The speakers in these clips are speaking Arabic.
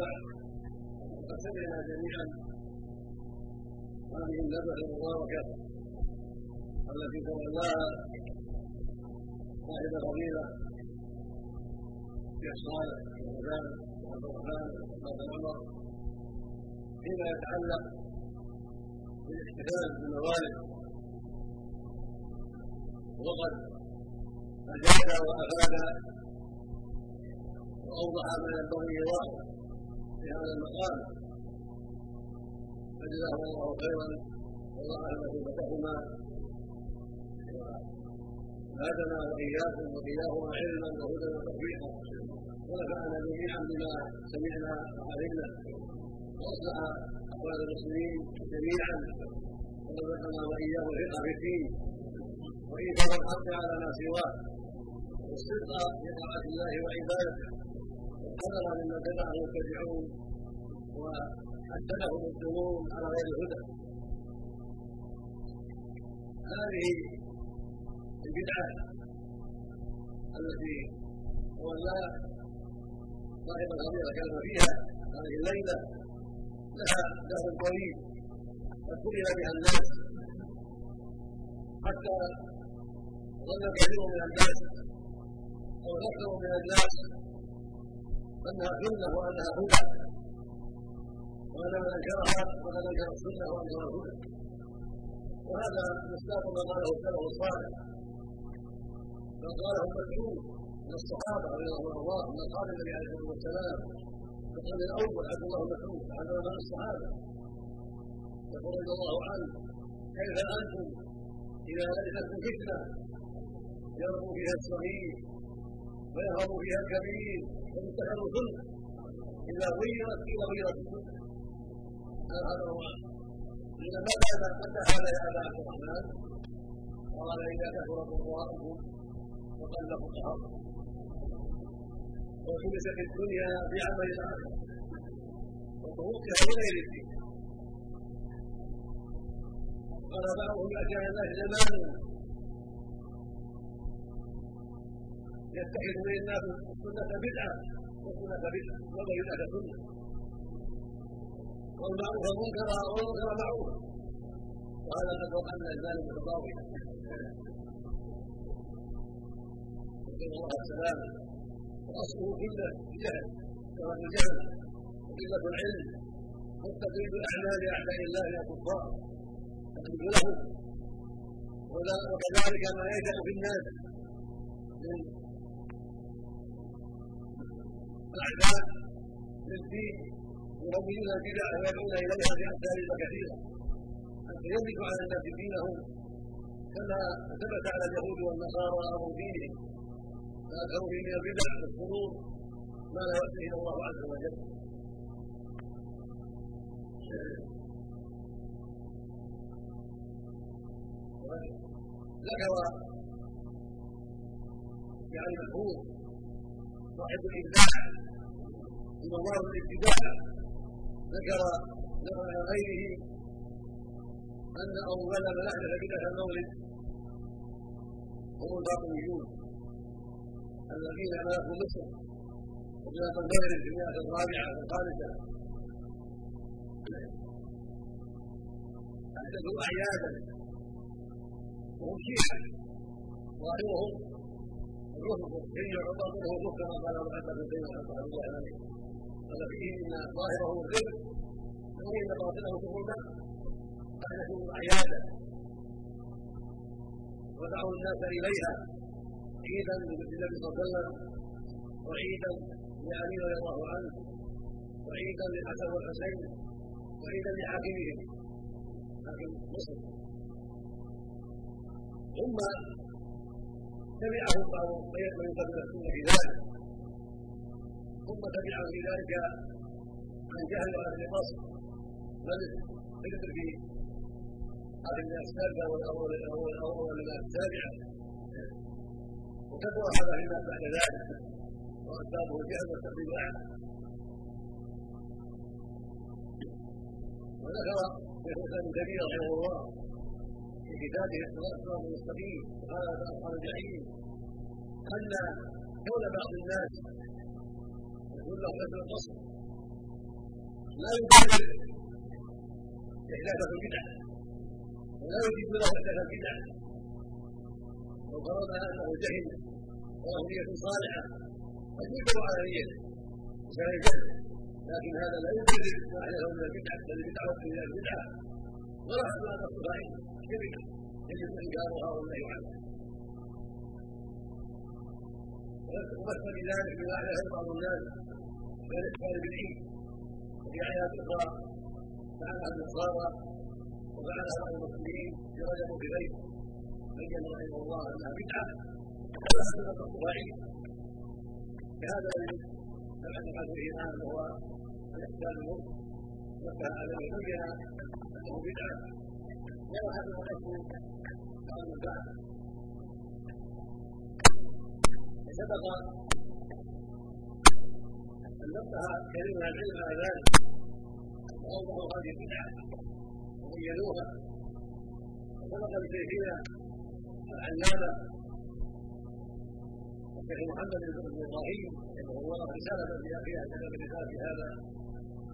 بعد قد سمعنا جميعا هذه النبأ المباركة التي تولاها صاحب الفضيلة الشيخ صالح وفلان وعبد الرحمن وعبد عمر فيما يتعلق بالاحتفال بالموالد وقد أجاد وأفاد وأوضح ما ينبغي إيضاحه في هذا المقام. فجزاه الله خيرا والله أعلم فتحهما وزادنا وإياكم وإياهما علما وهدى وتوفيقا. ونفعنا جميعا بما سمعنا وعلمنا. وأصلح أحوال المسلمين جميعا. ورزقنا وإياه الفقه في الدين. وإيثار الحق على ما سواه والصدق في طاعة الله وعبادته. والحذر مما تبعه يتبعون وحسنهم الظنون على غير الهدى. هذه البدعة التي تولى صاحب الخميرة كان فيها هذه الليلة لها دهر طويل قد سئل بها الناس. حتى ظن كثير من الناس أو أكثر من الناس انها سنة وأنها هدى. وان من انكرها فقد انكر السنة وانكر الهدى وهذا مصداق ما قاله السلف الصالح. ما قاله المشهور من الصحابة رضي الله عنهم من قال النبي عليه الصلاة والسلام في الأول عبد الله مسعود هذا من الصحابة. يقول رضي الله عنه كيف أنتم إذا لبثتم فتنة يرمو فيها الصغير ويهرب فيها الكبير ومتخذ سنه إذا غيرت قيل غيرت السنة هذا هو قيل متى متى هذا يا أبا عبد الرحمن قال اذا كثر قراءكم وقل فقهاءكم وخلصت الدنيا بعمل الآخرة. وتوكل بغير الدين قال بعضهم كان الناس زمان يتخذ من الناس السنة بدعة والسنة بدعة والبدعة سنة والمعروف منكرا والمنكر معروفا وهذا قد وقعنا ذلك متضاولا نسأل الله السلامة وأصله كله جهل كما الجهل وقلة العلم والتقليد الأعمال أعداء الله يا كفار تقليد لهم وكذلك ما يجعل في الناس من الاعداء للدين يروجون البدع ويدعون إليها بامثال كثيره حتى يملك على الناس دينهم كما ثبت على اليهود والنصارى أمر دينهم فأكثروا من البدع والشرور ما لا يؤتيه الله عز وجل. ذكر يعني مشهور صاحب الإبداع في مظاهر الابتداع ذكر نقل غيره أن أول من احدث بدعه المولد هم الباطنيون الذين ملكوا مصر وبلاد المغرب في المئه الرابعة والخامسة. احدثوا أعيادا وهم شيعة ظاهرهم قال فيه أن ظاهره الرفق وان باطنه كفر احدثوا اعيادا ودعوا الناس اليها عيدا للنبي صلى الله عليه وسلم وعيدا لعلي رضي الله عنه وعيدا للحسن والحسين وعيدا لحاكمهم حاكم مصر ثم من قبل السنة في ذلك ثم تبعهم في ذلك عن جهل واهل مصر بل ذكر في الناس السابعه والاول الأول الأول السابعه وكثر هذا في الناس بعد ذلك. وأسبابه الجهل والتقليد الاعلى وذكر شيخ الإسلام ابن رحمه الله في كتابه الصراط المستقيم. وهذا اصحاب الجحيم أن قول بعض الناس يقول له مثل القصر لا يبرر إحداثه البدعة ولا يجيب له إحداث البدعة لو فرضنا أنه جهل وله نية صالحة قد يقدر على نيته وكان جهل. لكن هذا لا يبرر ما أحدثه من البدعة بل البدعة من البدعة ولا أحد أن تصبح كبدعة يجب إنكارها والنهي عنها ومثل بذلك بما عليه بعض الناس. من الاحتفال بالعيد وفي آيات أخرى فعلها النصارى وفعلها بعض المسلمين في رجب غيره بين رحمه الله أنها بدعة. ولا عيد بهذا الذي تبعث به الآن وهو بالموت نبه عليه وبين أنه بدعة. ولا هذا القصد عن بعد سبق أن نبه من العلم على ذلك وأوضحوا هذه البدعة وبينوها وسبق لشيخنا العلامة الشيخ محمد بن إبراهيم رحمه الله رسالة فيها كتب الرسالة في هذا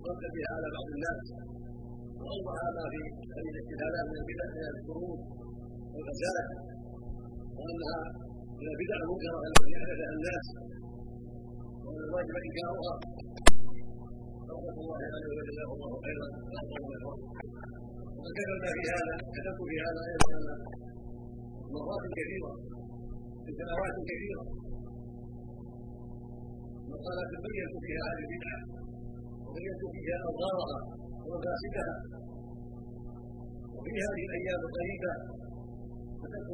رد بها على بعض الناس واوضح ما في هذه الاستدلالات من البدع من الشرور والغزالة وانها من البدع المنكرة التي احدثها الناس ومن الواجب انكارها رحمة الله عليه وجزاه الله خيرا وكتبنا في هذا كتبت في هذا أيضا مرات كثيرة في سنوات كثيرة. مقالات بينت فيها هذه البدعه وبينت فيها اضرارها ومفاسدها وفي هذه الأيام القريبه كتبت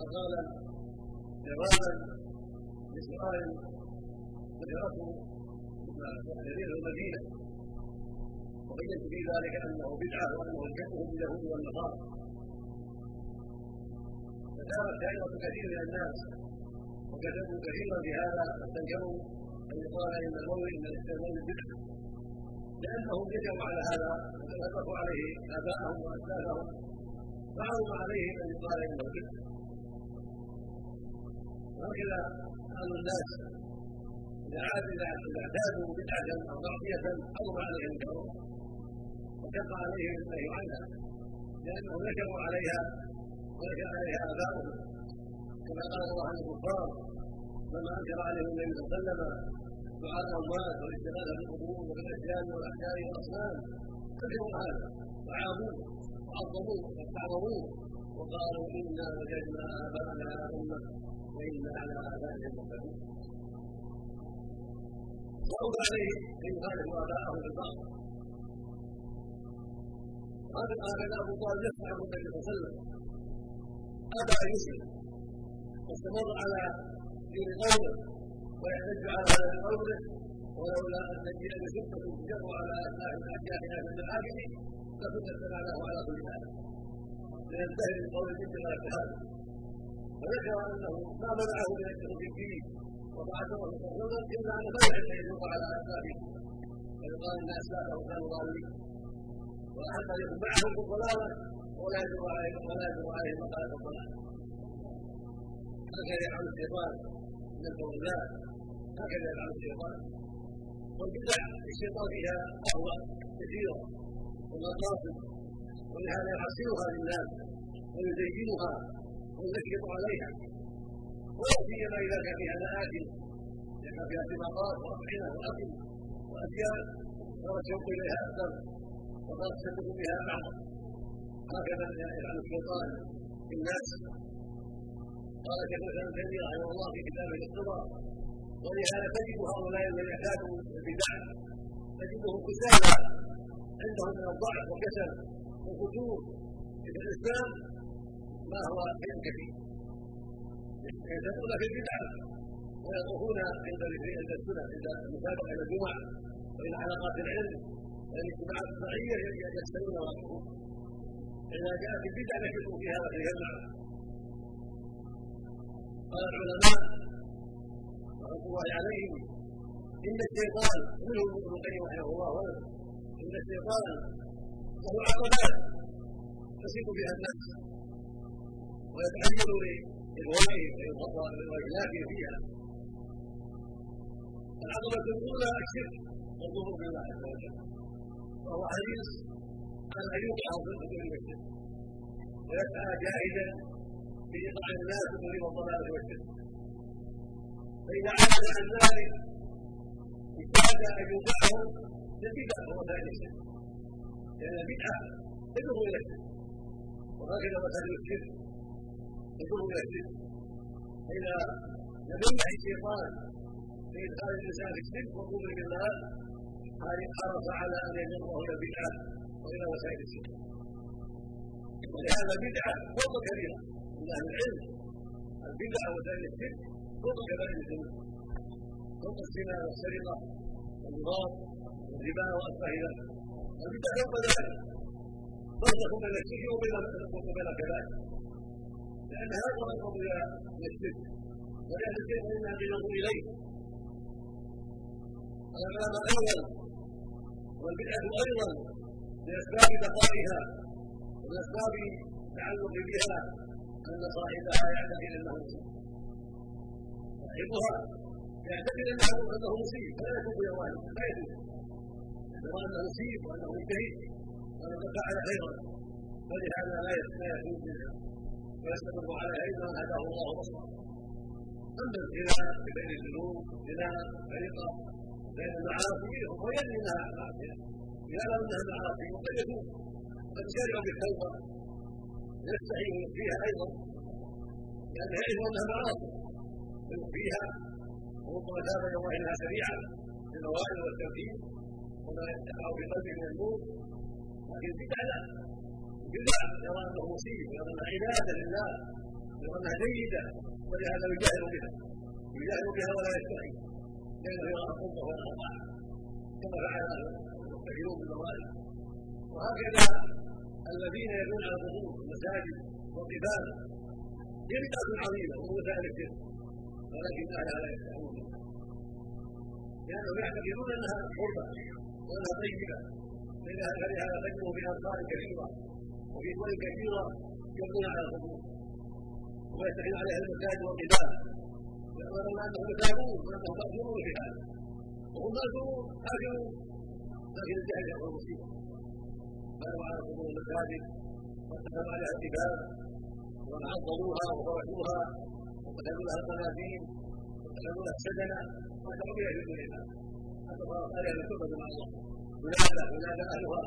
مقالا جوابا لسؤال ذكرته جرير المدينة. وبينت في ذلك أنه بدعة وأنه الجهل باليهود والنصارى. فدارت دائرة كثير من الناس وكتبوا كثيرا في هذا واستنكروا أن يقال إن المولد إن الاستعمال بدعة. لأنهم جزموا على هذا وتلقوا عليه آباءهم واسلافهم فعرض عليهم ان يقال انه بدعه وهكذا قال الناس إذا عاد اذا اعتادوا بدعه أو معصية عظم عليهم الكفر وشق عليهم النهي عنها لانهم نشروا عليها ونشا عليها آباؤهم. كما قال الله عن الكفار لما انكر عليهم النبي صلى الله عليه وسلم دعاء الاموات والاستغاثه بالقبور وبالاشجار والاحجار والأصنام. كفروا هذا. وعابوه وعظموه واستعظموه وقالوا إنا وجدنا آباءنا على أمة. وإنا على اثارهم مقتدون صعب عليه ان يخالف آباءه في البعض قال أبو طالب يسمع النبي صلى الله عليه وسلم. ابى ان يسلم واستمر على دين قومه ويحتج على هذا قوله ولولا أن تجيء بسلطه تجر على اثناء الاحياء من العابد لكنت اتبعناه على كل حال لينتهي من قول الجد على الشهاده وذكر أنه ما منعه من الشرك فيه وبعثه رسولا إلا ان لا يحل ان يوقع على أسبابه. فيقال ان اسبابه كانوا ضالين وأحق أن يكون معهم الضلالة ولا يجر عليهم ولا يجر عليهم مقالة الضلالة. هكذا يفعل الشيطان من الفوزات هكذا يفعل الشيطان. والبدع الشيطان فيها اهوى كثيرة ومقاصد ولهذا يحصلها للناس ويزينها وينكد عليها. ولا سيما إذا كان فيها مآكل كما فيها سباقات واطعمه واكل واشياء صار الشوق إليها أكثر وصارت تسبب بها أعظم. هكذا يفعل الشيطان في الناس قال شيخ الاسلام رحمه الله في كتابه الاقتضاء ولهذا تجد هؤلاء الذين اعتادوا البدع تجدهم كسالى عندهم من الضعف والكسل والفتور في الإسلام ما هو شيء كثير يعتقون في البدعه ويطوفون عند عند السنة عند المسابقه إلى الجمعة وإلى حلقات العلم والاجتماعات الشرعيه يستمعون ويقفون إذا جاءت البدعه نشروا فيها وتجمع قال العلماء رحمه الله عليهم. إن الشيطان منه ابن القيم رحمه الله إن الشيطان له عقبات تصيب بها الناس ويتعين لإغوائهم وإهلاكهم فيها العقبة الأولى الشرك والظهور بالله عز وجل. وهو حريص على ان يوقع في المسجد ويسعى جاهدا في ايقاع الناس بطريق الضلال والشرك فإذا عجز عن ذلك اجتهد ان يوقعهم بالبدعه وهو ذلك. الشرك لأن البدعة تدعو إلى الشرك. وهكذا مسائل الشرك تدعو إلى الشرك. فإذا لم يمنع الشيطان في إدخال الإنسان في الشرك والكفر بالله حرص على أن يجره إلى البدعة وإلى وسائل الشرك. ولهذا البدعة فوق كبيرة من أهل العلم. البدعة وسائل الشرك فوق كبائر الذنوب فوق الزنا والسرقه والنظام والربا واشبه ذلك البدعه فوق ذلك فرق بين الشرك وبين وبين الكبائر لأن هذا اقرب إلى الشرك ولهذا الشرك فانها بنظر اليه الكلام الأول والبدعه أيضا لاسباب بقائها ومن التعلق بها ان صاحبها يعتقد انه مسيء صاحبها يعتقد انه انه مسيء فلا يكون بيوانه لا يجوز يرى انه مسيء وانه مجتهد وانه قد فعل خيرا فلهذا لا يكون منها ويستمر الا من هداه الله بصره اما الزنا بغير الذنوب زنا فرقه بين المعاصي هو يدري انها معصيه يعلم انها معاصي وقد يكون قد شرع بالتوبه يستحي فيها أيضا لأن يعرف انها معاصي فيها وربما إلى الله انها سريعه بالنوائل والتوحيد وما يقع في قلبه من النور لكن بدعه لا بدعه يرى أنه مصيب يرى انها عبادة لله يرى أنها جيدة ولهذا يجاهر بها. يجاهر بها ولا يستحي. لأنه يرى القرب والاطاعه كما فعل من النوائل وهكذا الذين يدعون على القبور المساجد والقباب هي بدعة عظيمة ومسائل الشرك ولكن أهلها لا يستحون لأنهم يعتقدون أنها قربة وأنها طيبة فلهذا تجد في أمصار كثيرة وفي دول كثيرة يبنون على القبور ويستحيل عليها المساجد والقباب يظن أنهم يتابون وأنهم مأجورون في هذا وهم مأجورون آجرون لكن الجهل هو المصيبة بنوا على قبور المساجد واتخذوا عليها الجبال وعظموها وفرشوها القناديل وقتلوا لها السجنة واتقوا بها في دون الله حتى صارت عليها الكفر مع الله. ينادى ينادى اهلها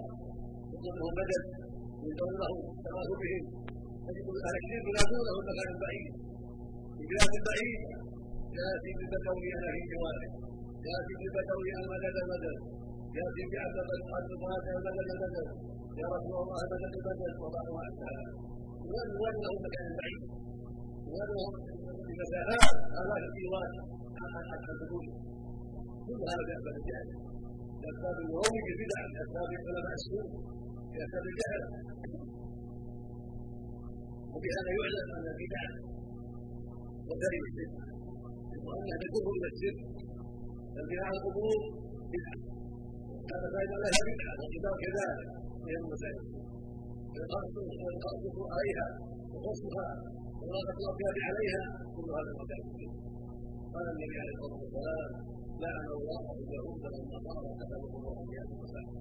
يطلب لهم بدل يدعون له التغاثوا بهم تجد أهل الشرك ينادونه مكان بعيد. في بلاد بعيده يأتي بالبدوي أنا في جواره يأتي بالبدوي المدد المدد يأتي بعبد القادر المدد المدد يا رسول الله بدل بدل وضعه على يولد له مكان بعيد. يولد بمسافات الاف الكيلوات عن الحدود كل هذا باسباب الجهل باسباب الوهم بالبدع باسباب علماء السوء باسباب الجهل وبهذا يعلم ان البدع وكرم الشرك وانها تجر إلى الشرك البناء على القبور بدعه كان فائده لها بدعه والقبار كذلك من المسائل القصد عليها وقصدها وإرادة الأطياب عليها كل هذا المكان قال النبي عليه الصلاة والسلام لعن الله اليهود والنصارى كتبوا الله في هذه المساجد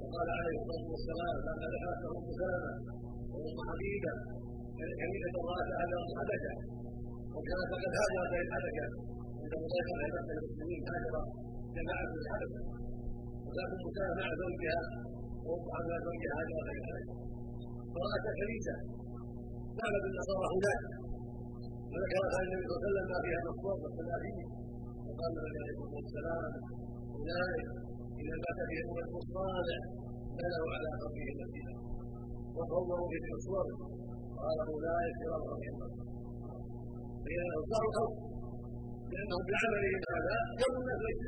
وقال عليه الصلاة والسلام لقد آتاه سلامة وأم حبيبة كنيسة رأت على الحبشة وكانت قد هاجرت إلى الحبشة عند مضايقة عباد المسلمين هاجر جماعة الحبشة وكانت مسلمة مع زوجها ووقع على زوجها هاجر إلى الحبشة فرأت كنيسة تعبد النصارى هناك. فذكر النبي صلى الله عليه وسلم ما فيها مصدر والثلاثين وقال النبي عليه الصلاة والسلام أولئك إذا مات فيهم الصالح بنوا على قبره المسجد وصوروا في الصور قال أولئك شرار الله فهي انصار الخلق لأنهم بعملهم هذا جروا الناس ليس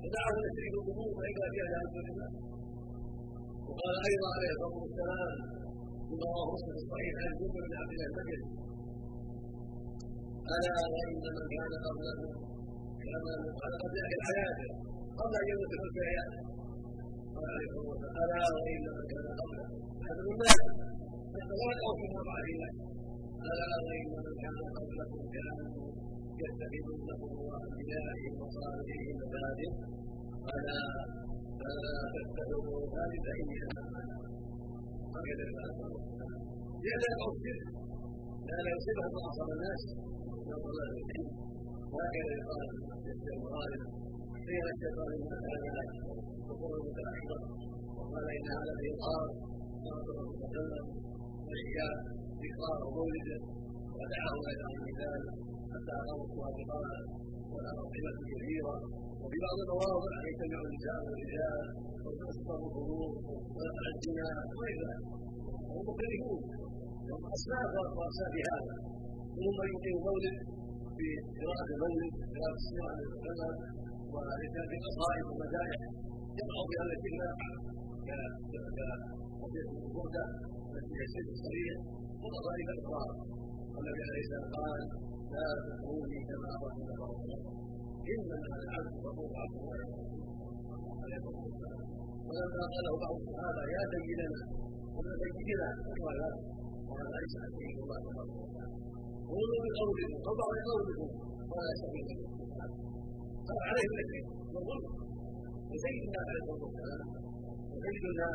فدعوا إلى الشرك القبور فإن كان فيها جهل لله وقال أيضا عليه الصلاة والسلام رواه مسلم في الصحيح عن جبر عبد الله ألا وان من كان قبلكم كما قال قبل أهل الحياة قبل ان يموت في الحياة قال عليه الا وان من كان قبلكم هذا الناس يتواقعوا في مرضى الله الا وان من كان قبلكم كانوا يتخذونه وانبيائهم وصالحهم مساجد الا فلا تتبعوا والدين هكذا لئلا يقع الشرك لئلا يصيبه ما اصاب الناس من ضلال العلم وهكذا يقال في الغالب قيل الشيطان من هذا وقول متاخرا وقال ان هذا في القار قال صلى الله عليه وسلم وإياه ذكرى ومولده ودعاه إلى المثال حتى اقاموا الصلاه ولا قيمه كثيره وفي بعض المواضع يجتمع النساء والرجال وتسقط الظروف ويقع الزنا وغير ذلك وهم مكرهون لهم اصناف واقسام في هذا. منهم من يقيم مولد بقراءة المولد قراءة السيرة عن العلماء وإتيان بقصائد ومدائح يقع بها التي لا كقضية البردة التي هي الشرك الصريح وقضائف الإقرار والنبي عليه السلام قال لا تكوني كما أردنا الله العبد غفور عبد الله ولما قاله بعض الصحابة يا سيدنا وما سيدنا قال قال ليس عليه الله تبارك وتعالى قولوا بقولكم أو بعض قولكم ولا سبيل قال عليه التكليف والظلم وسيدنا عليه الصلاة والسلام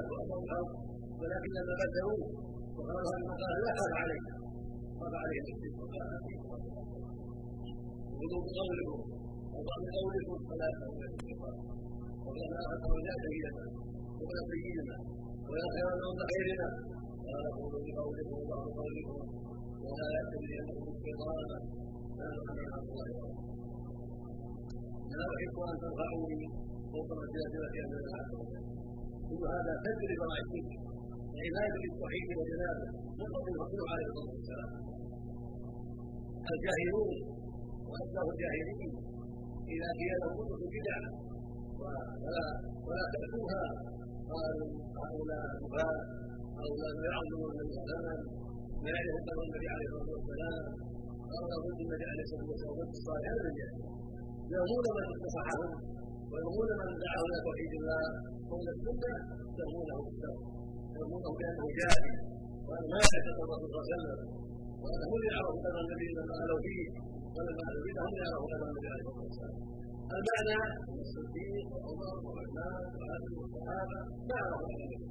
وأمر الأرض ولكن لما بدلوا وقالوا هذا قال لا قال عليه قال عليه التكليف وقال عليه قولوا بقولكم وبعد قولكم فلا الشيطان وكما اخذ لا سيدنا ولا سيدنا ولا خير من خيرنا قال قولوا بقولكم وبعد قولكم ولا يأتمنكم الشيطان لا نقل عن الله لا احب ان ترفعوني فوق انزلها عز وجل كل هذا تجري مع الشرك وعناية بالتوحيد وجنابه نقض عليه الصلاه والسلام الجاهلون واشباه الجاهلين إذا قيل لهم اتركوا البدع ولا ولا تأتوها. قالوا هؤلاء نفاة هؤلاء لا يعظمون النبي صلى الله عليه وسلم لا يعرف قدر النبي عليه الصلاة والسلام قالوا ضد النبي عليه الصلاة والسلام ضد الصالح هذا الجهل يرمون من نصحهم ويرمون من دعاه إلى توحيد الله قول السنة يرمونه بالشر يرمونه بأنه جاهل وأنه ما يعرف الرسول صلى الله عليه وسلم. وأنه لا يعرف النبي لما قالوا فيه هم يروا قدر النبي عليه الصلاه والسلام المعنى ان الصديق وعمر وعثمان وعلي والصحابه ما عرفوا هذا النبي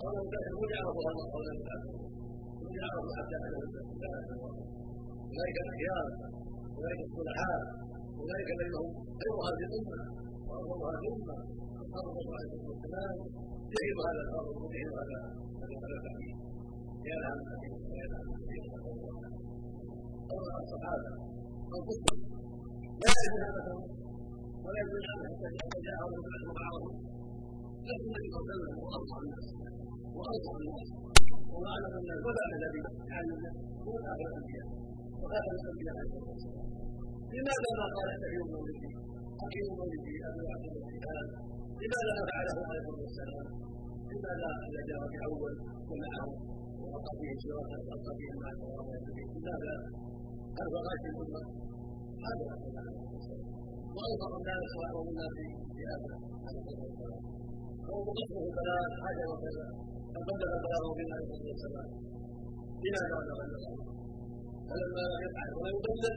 قالوا هم يعرفوا هذا القول هم يعرفوا حتى انه اولئك الاخيار اولئك الصلحاء اولئك بينهم خير هذه الامه وافضل هذه الامه اصحاب الرسول عليه الصلاه والسلام جهلوا هذا الامر وجهلوا هذا هذا التعليم يا لها من حديث ويا لها من حديث قول الصحابه الكفر لا يجوز ابدا ولا يجوز عنه حتى جاءهم البعث معهم لكن النبي الله عليه وسلم هو اصلح الناس واصلح الناس واعلم الناس الذي يعلم هو اخر الانبياء وخاتم الانبياء عليه الصلاه والسلام لماذا ما قال استحيوا مولدي اقيموا مولدي ابو يعقوب الجهاد لماذا ما فعله عليه الصلاه والسلام لماذا اذا جاء في أول ومعه؟ سوره القى فيه مع لماذا هذا الامه هذا واوفق الناس واعظم الناس في هذا أو قسمه ثلاث حاجة وكذا فبدل بلاغه بالله عليه الصلاه والسلام لماذا بلغ فلما لا يفعل ولا يبدل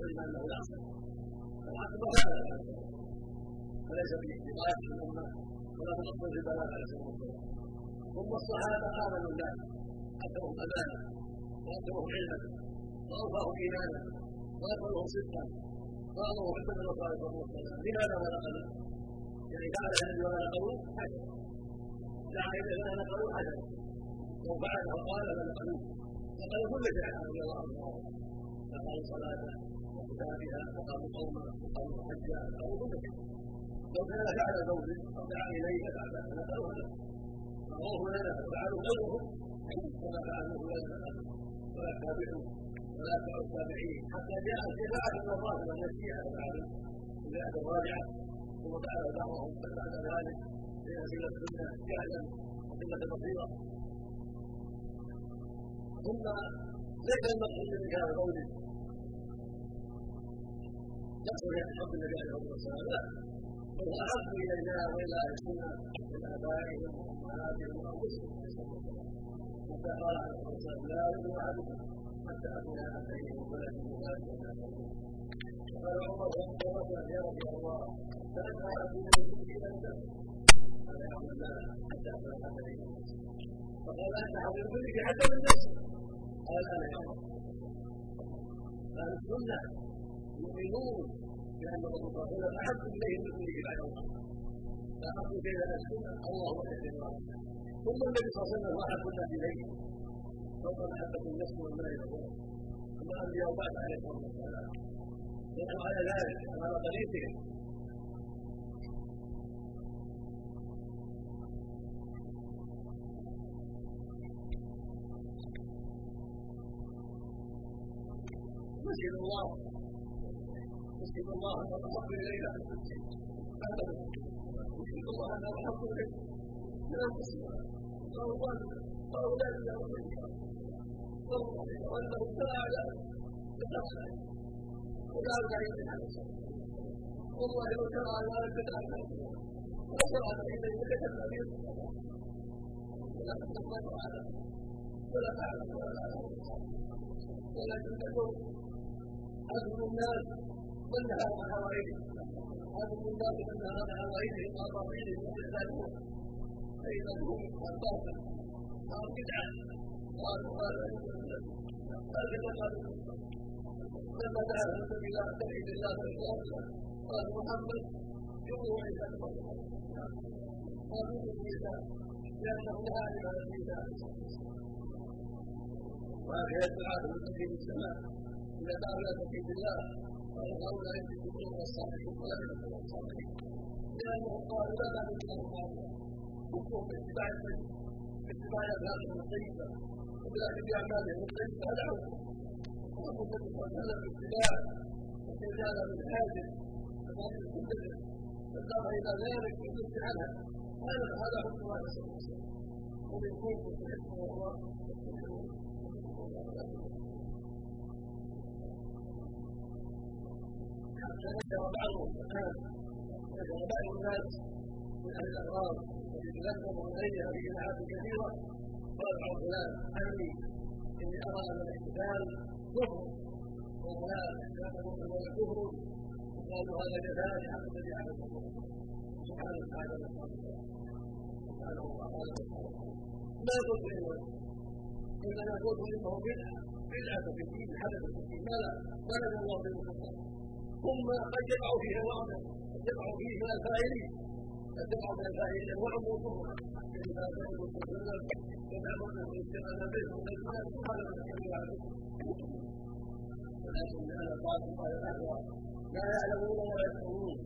علم انه يعصي العقل هذا فليس في الامه ولا تقصد في البلاغ عليه الصلاه والسلام ثم الصحابه امنوا الناس أكثرهم امانه وأكثرهم علما وأوفاهم إيمانا وأكثرهم صدقا وأعظمهم حسن الرسول عليه الصلاه والسلام لماذا ما نقلوا؟ يعني فعل النبي ولا نقلوا حسن دعا إلى ما نقلوا حسن لو فعل وقال فنقلوه نقلوا كل شيء. رضي الله عنه نقلوا صلاته وكتابها وقاموا صوما وقاموا حجا نقلوا كل شيء. لو كان فعل زوج أو دعا إليه فعل فنقلوه له فروه لنا فعلوا غيرهم فعلوه لنا ولا تابعوا ولا تبعوا التابعين حتى جاء الشفاعة مرات من الشيعة فعلوا البيعة الرابعة ثم فعل بعضهم بعد ذلك ليصل السنة جهلا وقلة بصيرة ثم ليس المقصود من هذا قوله يقصد حب النبي عليه الصلاة والسلام لا بل أحب إلينا وإلى أهل السنة من آبائهم وأمهاتهم وأنفسهم قال والسلام لا أحدكم حتى أكون أتيه ولد مبارك قال عمر رضي الله يا رسول الله فأنا أكون إلى الناس ولا يعمل حتى أفلح فقال أنت حول كلك حتى من نفسك قال أنا يا رب أهل السنة يؤمنون بأن الرسول صلى الله عليه وسلم أحب إليه من كله بعد الله فأحب إلى السنة. الله وحده ثم النبي صلى الله عليه وسلم أحب الناس إليه. فوق محبة النفس والمال والولد ثم الأنبياء بعد عليه الصلاة والسلام. نحن على ذلك على طريقهم مسجد الله. مسجد الله أن احب إلينا. مسجد الله أن احب الينا من انفسنا واولادنا وانه تعالى لشخصه وذلك عند الحدث والله تعالى وشرع بين يدك النبي ولا تقبل على ولا تعلم ولا ولكن تكون حسب الناس من نهى عن حوائجه حسب الناس من نهى عن حوائجه وقضائه فإذا هم الباطل أو بدعة قالوا قالوا لما دعا الرسول إلى توحيد الله والإسلام قال محمد يوم عيسى قالوا عيسى نهى عن عبادة عيسى وهكذا الدعاء من السماء إذا دعوا إلى توحيد الله قال هؤلاء يكذبون الصالحين ولا يكذبون الصالحين لأنهم قالوا لا نعبد إلا الله أفعالهم الطيبة وبالأخذ بأعمالهم الطيبة فدعوا وأبو بكر صلى الله عليه وسلم باتباع وكان جعل من حاجة فقال كله فسار إلى ذلك ويصبح عنها هذا هذا حكم الله صلى الله عليه وسلم ومن كنتم تحبون الله بعضهم ذكر بعض الناس من أهل الأغراض. تذكر اليها في جماعات كثيرة. قال بعض فلان عني إني أرى أن الاحتفال كفر. وفلان كان كفر. وقالوا هذا كذلك حق الذي على سبحانه وتعالى سبحانه وتعالى لا يقول إنما يقول انه بدعة. بدعة في الدين حدث في الدين. ما لا. ما لم الله به ثم قد يقع فيه الوعد قد يقع فيه من الفاعلين ولكن هذا الاخوه لا يعلمون ولا يفهمون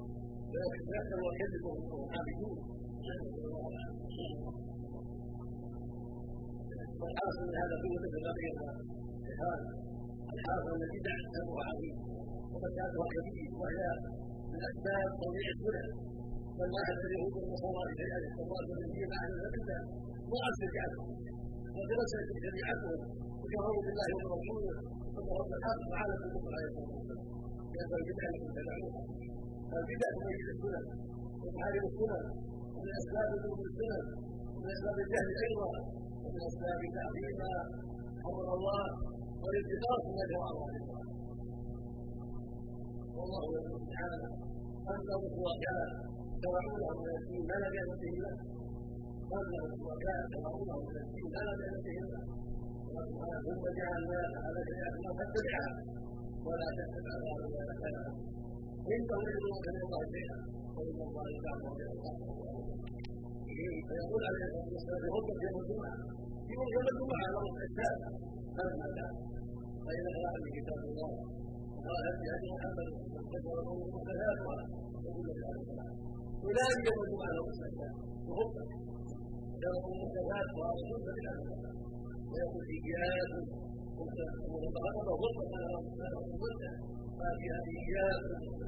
ويتذكر ويكذب وهم عابدون والحاصل من هذا كله بقيه هذا الحاصل البدع أمر عظيم وفسادها كبير وهي من أسباب تضييع الهدى بل لا يحتاج اليهود والنصارى شيئا والله الذين اعلن الا ضاعت شريعتهم ودرست شريعتهم وكفروا بالله ورسوله وكفروا بالحق وعلى الكفر عليه الصلاه والسلام لأن البدع لكم تدعوها فالبدع تبين السنن وتحارب السنن ومن أسباب ذنوب السنن ومن أسباب الجهل أيضا ومن أسباب تعظيم أمر الله والانتقاص من شرع الله. والله يقول تعالى انه شركاء شرعوا ما به له انه شركاء شرعوا من الدين ما لم يأت به له ثم جعلنا على ما تتبعها ولا تتبع هذا ولا كلام إن تريدوا من الله شيئا فإن الله يجعل فيقول عليه الصلاة والسلام خطبه يوم الجمعه في يوم الجمعه له الكتاب مهما كان فإذا قرأ كتاب الله قال بهدي محمد وذكر محدثاتها وكل ذلك اولئك يوم على مسجدا وهم يرون المحدثات واصلون بالعمل ويقول اياكم وغضب غضب على ما فيها اياكم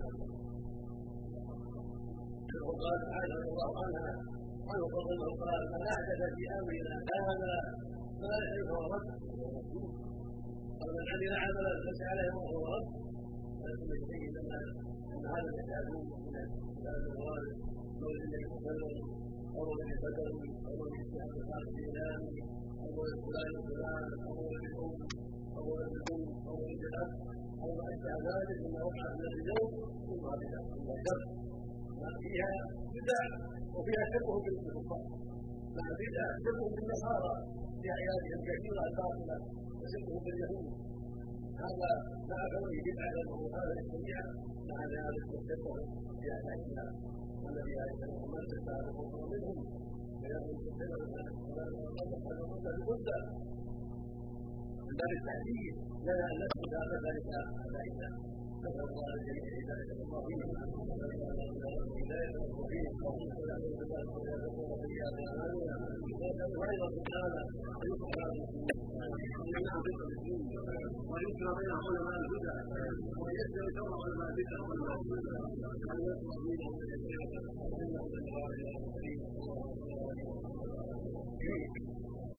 وقال تعالى رضي الله عنها عنه فضله قال من احدث في أمرنا هذا. ما ليس فهو رد. ومن عمل عملا ليس عليه وهو رد. ولكن يبين لنا هذا الكتاب من الغالب أو الذي يتكلم أو الذي بدل أو الذي استحق الكلام أو فلان فلان أو الام أو الام أو الاب أو ما اشبه ذلك مما وقع من اليوم ثم هذا ثم شر فيها بدع وفيها شبه بالكفار مع بدع شبه بالنصارى في اعيادهم كثيره الباطله وشبه باليهود هذا مع كونه بدعه ومخالفه الشريعه مع ذلك في اعيادها والذي يعرفه من تساءل منهم فيقول سبحانه وتعالى بمده من باب التحديد لنا ان نثبت ان ذلك على ويجمع بين علماء الهدى